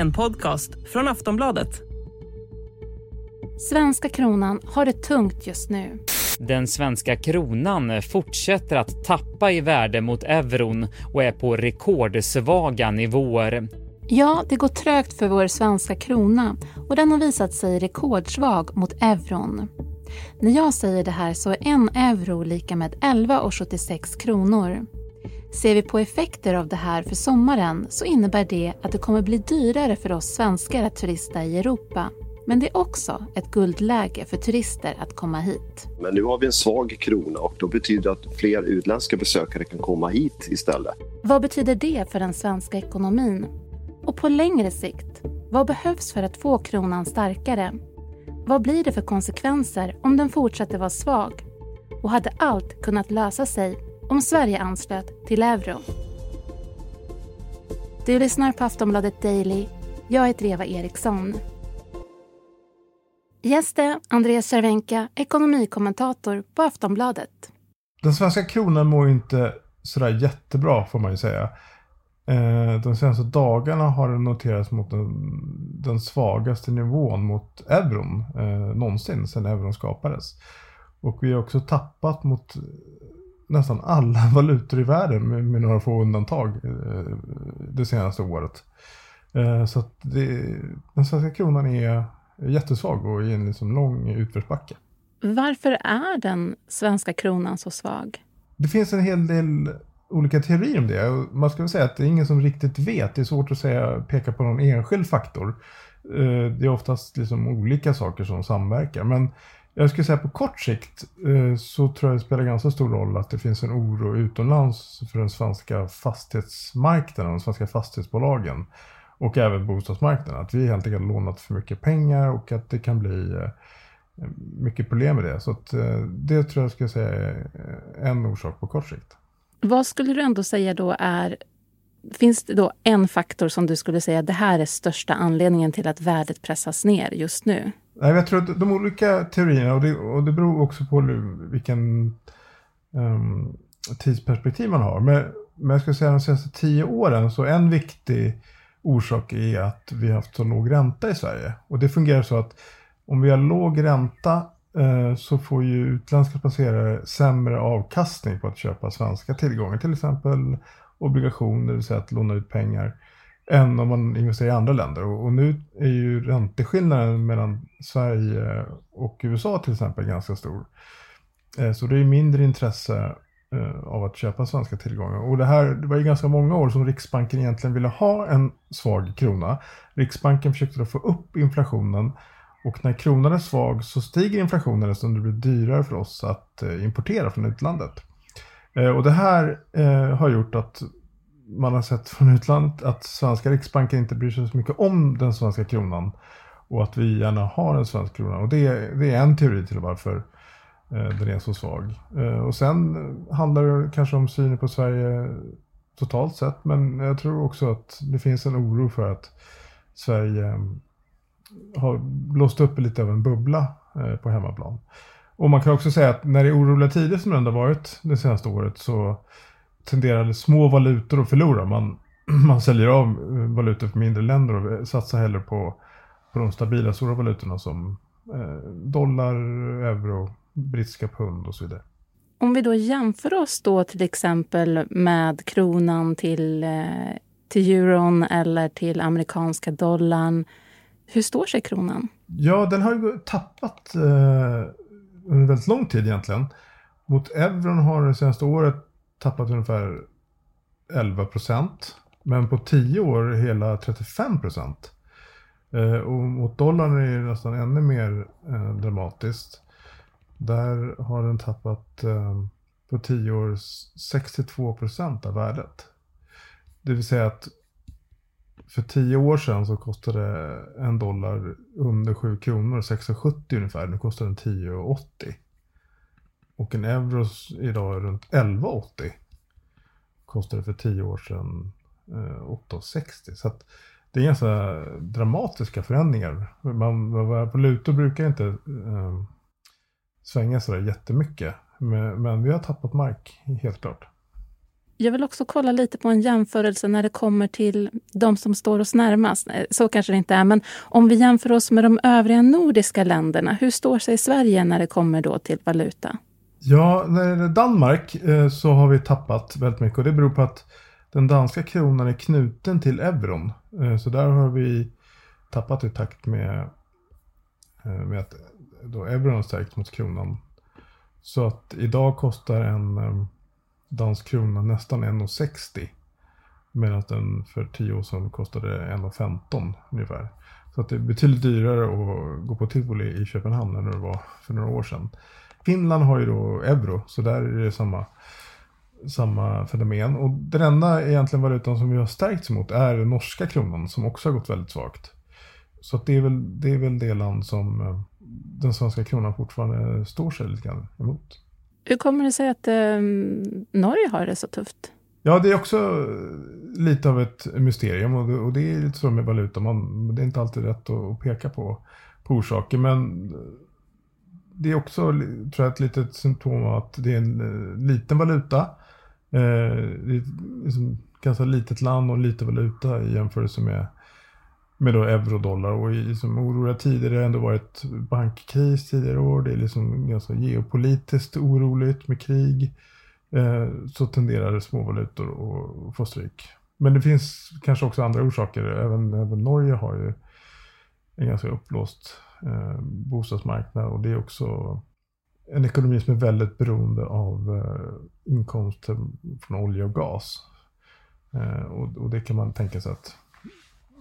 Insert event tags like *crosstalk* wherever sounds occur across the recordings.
En podcast från Aftonbladet. Svenska kronan har det tungt just nu. Den svenska kronan fortsätter att tappa i värde mot euron och är på rekordsvaga nivåer. Ja, det går trögt för vår svenska krona och den har visat sig rekordsvag mot euron. När jag säger det här så är en euro lika med 11,76 kronor. Ser vi på effekter av det här för sommaren så innebär det att det kommer bli dyrare för oss svenskar att turista i Europa. Men det är också ett guldläge för turister att komma hit. Men nu har vi en svag krona och då betyder det att fler utländska besökare kan komma hit istället. Vad betyder det för den svenska ekonomin? Och på längre sikt, vad behövs för att få kronan starkare? Vad blir det för konsekvenser om den fortsätter vara svag? Och hade allt kunnat lösa sig om Sverige anslöt till euro? Du lyssnar på Aftonbladet Daily. Jag heter Eva Eriksson. Gäst är Andreas Cervenka, ekonomikommentator på Aftonbladet. Den svenska kronan mår inte sådär jättebra får man ju säga. Eh, de senaste dagarna har den noterats mot den, den svagaste nivån mot euron eh, någonsin sedan euron skapades. Och vi har också tappat mot nästan alla *laughs* valutor i världen med, med några få undantag eh, det senaste året. Eh, så att det, den svenska kronan är jättesvag och i en liksom lång utförsbacke. Varför är den svenska kronan så svag? Det finns en hel del olika teorier om det. Man ska väl säga att det är ingen som riktigt vet. Det är svårt att säga, peka på någon enskild faktor. Eh, det är oftast liksom olika saker som samverkar. Men jag skulle säga på kort sikt eh, så tror jag det spelar ganska stor roll att det finns en oro utomlands för den svenska fastighetsmarknaden, de svenska fastighetsbolagen och även bostadsmarknaden. Att vi helt enkelt lånat för mycket pengar och att det kan bli eh, mycket problem med det. Så att eh, det tror jag skulle säga är en orsak på kort sikt. Vad skulle du ändå säga då är... Finns det då en faktor som du skulle säga det här är största anledningen till att värdet pressas ner just nu? Nej, jag tror att de olika teorierna, och det, och det beror också på vilken um, tidsperspektiv man har. Men, men jag skulle säga de senaste tio åren så en viktig orsak är att vi har haft så låg ränta i Sverige. Och det fungerar så att om vi har låg ränta Eh, så får ju utländska placerare sämre avkastning på att köpa svenska tillgångar. Till exempel obligationer, det vill säga att låna ut pengar, än om man investerar i andra länder. Och, nu är ju ränteskillnaden mellan Sverige och USA till exempel ganska stor. Eh, så det är mindre intresse eh, av att köpa svenska tillgångar. Och det här det var ju ganska många år som Riksbanken egentligen ville ha en svag krona. Riksbanken försökte då få upp inflationen och när kronan är svag så stiger inflationen eftersom det blir dyrare för oss att eh, importera från utlandet. Eh, och det här eh, har gjort att man har sett från utlandet att svenska riksbanken inte bryr sig så mycket om den svenska kronan. Och att vi gärna har en svensk krona. Och det, det är en teori till varför eh, den är så svag. Eh, och sen handlar det kanske om synen på Sverige totalt sett. Men jag tror också att det finns en oro för att Sverige har blåst upp lite av en bubbla eh, på hemmaplan. Och man kan också säga att när det är oroliga tider som det ändå varit det senaste året så tenderar små valutor att förlora. Man, *clears throat* man säljer av eh, valutor för mindre länder och satsar hellre på, på de stabila stora valutorna som eh, dollar, euro, brittiska pund och så vidare. Om vi då jämför oss då till exempel med kronan till, eh, till euron eller till amerikanska dollarn hur står sig kronan? Ja, den har ju tappat eh, under väldigt lång tid egentligen. Mot euron har det senaste året tappat ungefär 11 procent. Men på 10 år hela 35 procent. Eh, och mot dollarn är det nästan ännu mer eh, dramatiskt. Där har den tappat eh, på 10 år 62 procent av värdet. Det vill säga att för tio år sedan så kostade en dollar under 7 kronor, 6,70 ungefär. Nu kostar den 10,80. Och en euro idag är runt 11,80. Kostade för tio år sedan eh, 8,60. Så att det är ganska dramatiska förändringar. Man, valutor brukar inte eh, svänga sådär jättemycket. Men, men vi har tappat mark, helt klart. Jag vill också kolla lite på en jämförelse när det kommer till de som står oss närmast. Eh, så kanske det inte är, men om vi jämför oss med de övriga nordiska länderna, hur står sig Sverige när det kommer då till valuta? Ja, när det gäller Danmark eh, så har vi tappat väldigt mycket och det beror på att den danska kronan är knuten till euron. Eh, så där har vi tappat i takt med, med att då euron har stärkt mot kronan. Så att idag kostar en dansk krona nästan 1,60. Medan den för 10 år sedan kostade 1,15 ungefär. Så att det är betydligt dyrare att gå på tivoli i Köpenhamn än det var för några år sedan. Finland har ju då euro, så där är det samma, samma fenomen. Och den enda egentligen valutan som vi har stärkts mot är den norska kronan som också har gått väldigt svagt. Så att det, är väl, det är väl det land som eh, den svenska kronan fortfarande står sig lite grann emot. Hur kommer det sig att eh, Norge har det så tufft? Ja, det är också lite av ett mysterium och det, och det är lite så med valuta. Man, det är inte alltid rätt att, peka på, på orsaker. Men det är också tror jag, ett litet symptom av att det är en eh, liten valuta. Eh, det är liksom ganska litet land och lite valuta i jämförelse med med då eurodollar och i liksom oroliga tider. Det har ändå varit bankkris tidigare år. Det är liksom ganska geopolitiskt oroligt med krig. Eh, så tenderar småvalutor att få stryk. Men det finns kanske också andra orsaker. Även, även Norge har ju en ganska uppblåst eh, bostadsmarknad och det är också en ekonomi som är väldigt beroende av eh, inkomster från olja och gas. Eh, och, och, det kan man tänka sig att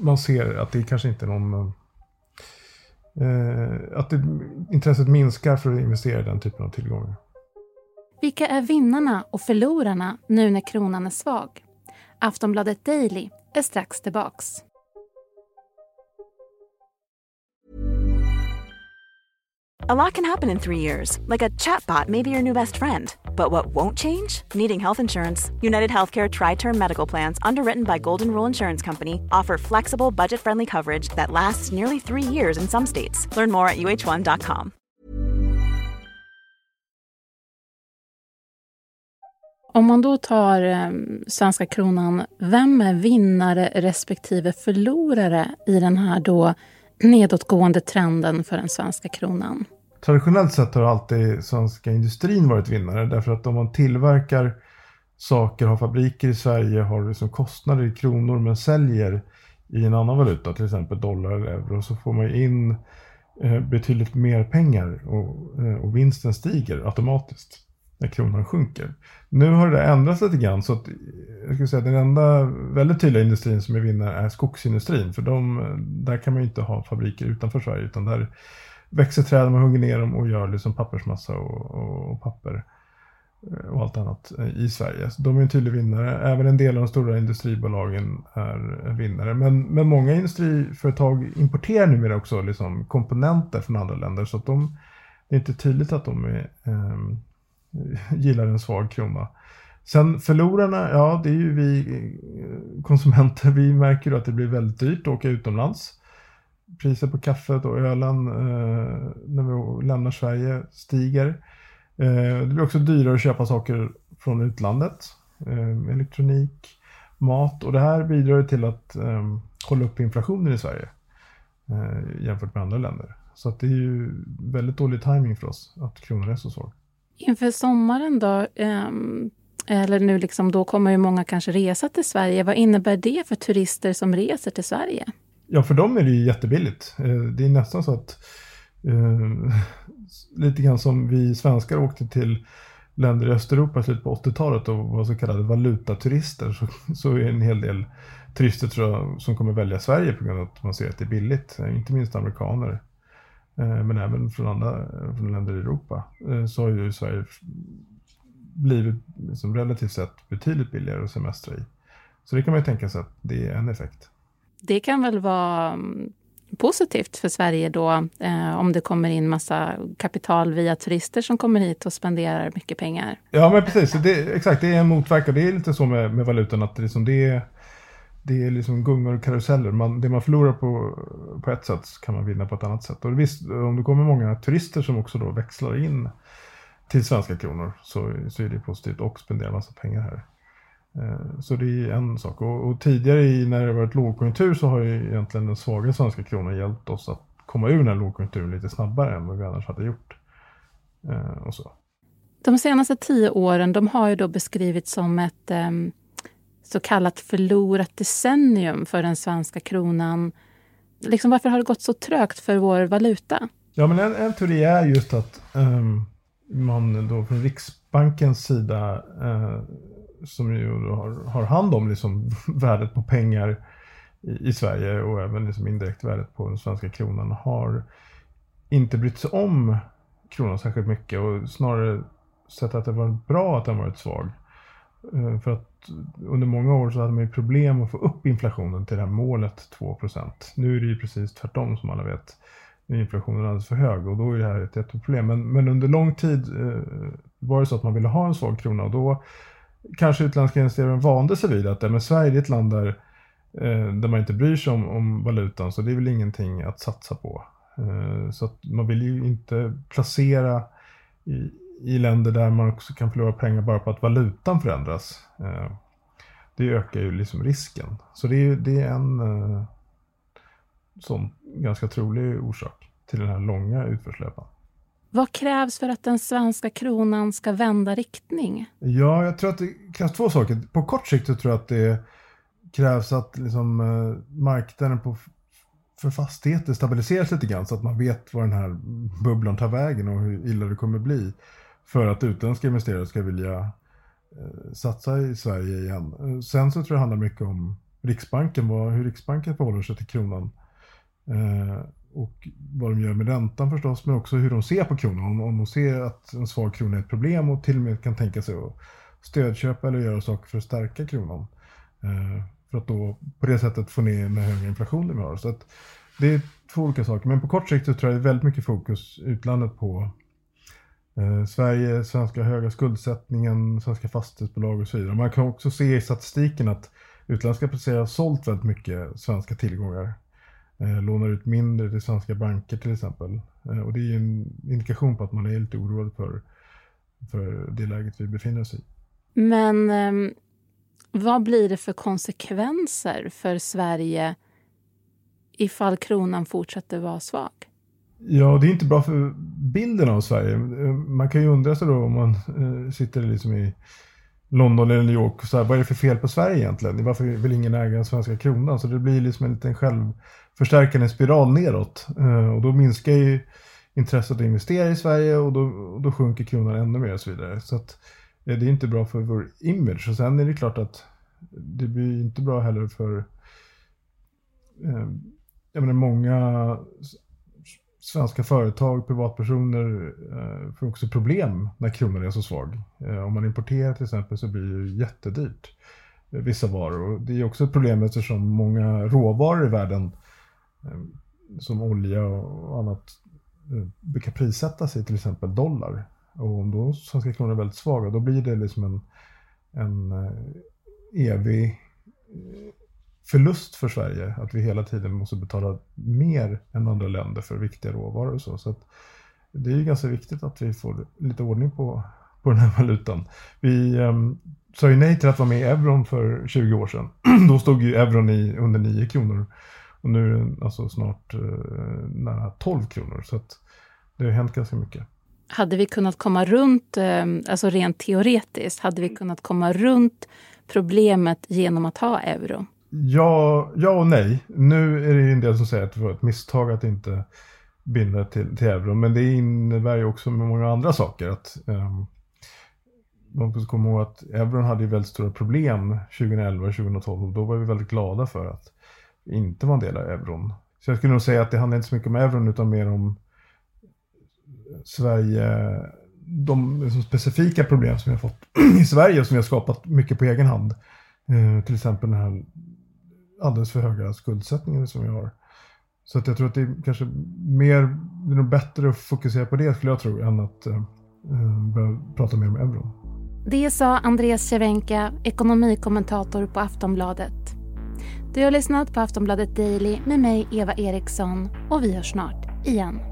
man ser att det kanske inte är någon... Eh, att det, intresset minskar för att investera i den typen av tillgångar. Vilka är vinnarna och förlorarna nu när kronan är svag? Aftonbladet Daily är strax tillbaks. A lot can happen in three years, like a chatbot may be your new best friend. But what won't change? Needing health insurance. United Healthcare Tri Term Medical Plans, underwritten by Golden Rule Insurance Company, offer flexible, budget friendly coverage that lasts nearly three years in some states. Learn more at uh1.com. Om man då tar eh, svenska kronan, vem är vinnare respektive förlorare i den här då nedåtgående trenden för den svenska kronan? Traditionellt sett har alltid svenska industrin varit vinnare därför att om man tillverkar saker, har fabriker i Sverige, har liksom kostnader i kronor men säljer i en annan valuta, till exempel dollar eller euro, så får man in eh, betydligt mer pengar och, eh, och vinsten stiger automatiskt när kronan sjunker. Nu har det ändrats lite grann så att eh, jag skulle säga den enda väldigt tydliga industrin som är vinnare är skogsindustrin. För de, där kan man ju inte ha fabriker utanför Sverige utan där växer träd, man hugger ner dem och gör liksom pappersmassa och, och, och papper eh, och allt annat eh, i Sverige. Så de är en tydlig vinnare. Även en del av de stora industribolagen är vinnare. Men, men många industriföretag importerar numera också liksom komponenter från andra länder. Så att de, det är inte tydligt att de är, eh, *laughs* gillar en svag krona. Sen förlorarna, ja det är ju vi eh, konsumenter. Vi märker ju att det blir väldigt dyrt att åka utomlands priset på kaffet och ölen eh, när vi lämnar Sverige stiger. Eh, det blir också dyrare att köpa saker från utlandet. Eh, elektronik, mat och det här bidrar till att eh, hålla upp inflationen i Sverige eh, jämfört med andra länder. Så att det är ju väldigt dålig timing för oss att kronan är så svag. Inför sommaren då, ehm, eller nu liksom, då kommer ju många kanske resa till Sverige. Vad innebär det för turister som reser till Sverige? Ja, för dem är det ju jättebilligt. Eh, det är nästan så att eh, lite grann som vi svenskar åkte till länder i Östeuropa i slutet på 80-talet och var så kallade valutaturister så, så är en hel del turister tror jag, som kommer välja Sverige på grund av att man ser att det är billigt. Eh, inte minst amerikaner. Eh, men även från andra eh, från länder i Europa eh, så har ju Sverige blivit liksom relativt sett betydligt billigare att semestra i. Så det kan man ju tänka sig att det är en effekt det kan väl vara mm, positivt för Sverige då eh, om det kommer in massa kapital via turister som kommer hit och spenderar mycket pengar. Ja men precis, det, exakt det är en motverkan. Det är lite så med, med valutan att det, liksom, det, är, det är liksom gungor och karuseller. Man, det man förlorar på, på ett sätt kan man vinna på ett annat sätt. Och visst, om det kommer många turister som också då växlar in till svenska kronor så, så är det positivt och spenderar massa pengar här. Eh, så det är en sak. Och, och tidigare när det varit lågkonjunktur så har ju egentligen den svaga svenska kronan hjälpt oss att komma ur den här lågkonjunkturen lite snabbare än vad vi annars hade gjort. Eh, och så. De senaste tio åren de har ju då beskrivits som ett eh, så kallat förlorat decennium för den svenska kronan. Liksom varför har det gått så trögt för vår valuta? Ja, men en, en teori är just att um, man då från Riksbankens sida, uh, som ju har, har hand om liksom *laughs* värdet på pengar i, i Sverige och även liksom indirekt värdet på den svenska kronan, har inte brytt sig om kronan särskilt mycket och snarare sett att det var bra att den varit svag. Eh, för att under många år så hade man ju problem att få upp inflationen till det här målet 2% Nu är det ju precis tvärtom som alla vet Nu är inflationen alldeles för hög och då är det här ett jätteproblem. Men, men under lång tid eh, var det så att man ville ha en svag krona och då kanske utländska investerare vande sig vid att men Sverige är ett land där, eh, där man inte bryr sig om, om valutan så det är väl ingenting att satsa på. Eh, så att man vill ju inte placera i, i länder där man också kan förlora pengar bara på att valutan förändras. Eh, det ökar ju liksom risken. Så det är, det är en eh, sån ganska trolig orsak till den här långa utförslöpan. Vad krävs för att den svenska kronan ska vända riktning? Ja, jag tror att det krävs två saker. På kort sikt så tror jag att det krävs att liksom, eh, marknaden på, för fastigheter stabiliseras lite grann så att man vet var den här bubblan tar vägen och hur illa det kommer bli. För att utländska investerare ska vilja eh, satsa i Sverige igen. Sen så tror jag det handlar mycket om Riksbanken, vad, hur Riksbanken förhåller sig till kronan. Eh, och vad de gör med räntan förstås, men också hur de ser på kronan. Om, om de ser att en svag krona är ett problem och till och med kan tänka sig att stödköpa eller göra saker för att stärka kronan. Eh, för att då på det sättet få ner den höga inflationen vi har. Så att det är två olika saker. Men på kort sikt så tror jag det är väldigt mycket fokus utlandet på eh, Sverige, svenska höga skuldsättningen, svenska fastighetsbolag och så vidare. Man kan också se i statistiken att utländska placerare har sålt väldigt mycket svenska tillgångar eh, lånar ut mindre till svenska banker till exempel. Eh, och det är ju en indikation på att man är lite oroad för, för det läget vi befinner oss i. Men eh, vad blir det för konsekvenser för Sverige ifall kronan fortsätter vara svag? Ja, det är inte bra för bilden av Sverige. Man kan ju undra sig då om man eh, sitter liksom i London eller New York. Så här, vad är det för fel på Sverige egentligen? Varför vill ingen äga den svenska kronan? Så det blir liksom en liten självförstärkande spiral neråt. Eh, och då minskar ju intresset att investera i Sverige och då, och då sjunker kronan ännu mer och så vidare. Så att, eh, det är inte bra för vår image. Och sen är det klart att det blir inte bra heller för eh, jag menar, många svenska företag, privatpersoner eh, får också problem när kronan är så svag. Eh, om man importerar till exempel så blir det jättedyrt eh, vissa varor. Det är också ett problem eftersom många råvaror i världen eh, som olja och annat eh, brukar prissättas i till exempel dollar. Och om då svenska kronan är väldigt svag då blir det liksom en, en eh, evig eh, förlust för Sverige att vi hela tiden måste betala mer än andra länder för viktiga råvaror och så. så det är ju ganska viktigt att vi får lite ordning på, på den här *laughs* valutan. Vi eh, sa ju nej till att vara med i euron för 20 år sedan. *clears throat* Då stod ju euron i under 9 kronor. Och nu är den alltså snart eh, nära 12 kronor. Så att det har hänt ganska mycket. Hade vi kunnat komma runt, ehm, alltså rent teoretiskt, hade vi kunnat komma runt problemet genom att ha euron? Ja, ja och nej. Nu är det ju en del som säger att det var ett misstag att inte binda till, till euron. Men det innebär ju också med många andra saker. att um, Man måste komma ihåg att euron hade ju väldigt stora problem 2011 och 2012. Och då var vi väldigt glada för att vi inte var en del av euron. Så jag skulle nog säga att det handlar inte så mycket om euron utan mer om eh, Sverige, de liksom specifika problem som vi har fått *clears throat* i Sverige och som vi har skapat mycket på egen hand. Eh, till exempel den här alldeles för höga skuldsättningen som vi har. Så att jag tror att det är kanske mer, det är nog bättre att fokusera på det skulle jag tro än att eh, eh börja prata mer om euron. Det sa Andreas Cervenka, ekonomikommentator på Aftonbladet. Du har lyssnat på Aftonbladet Daily med mig Eva Eriksson och vi hörs snart igen.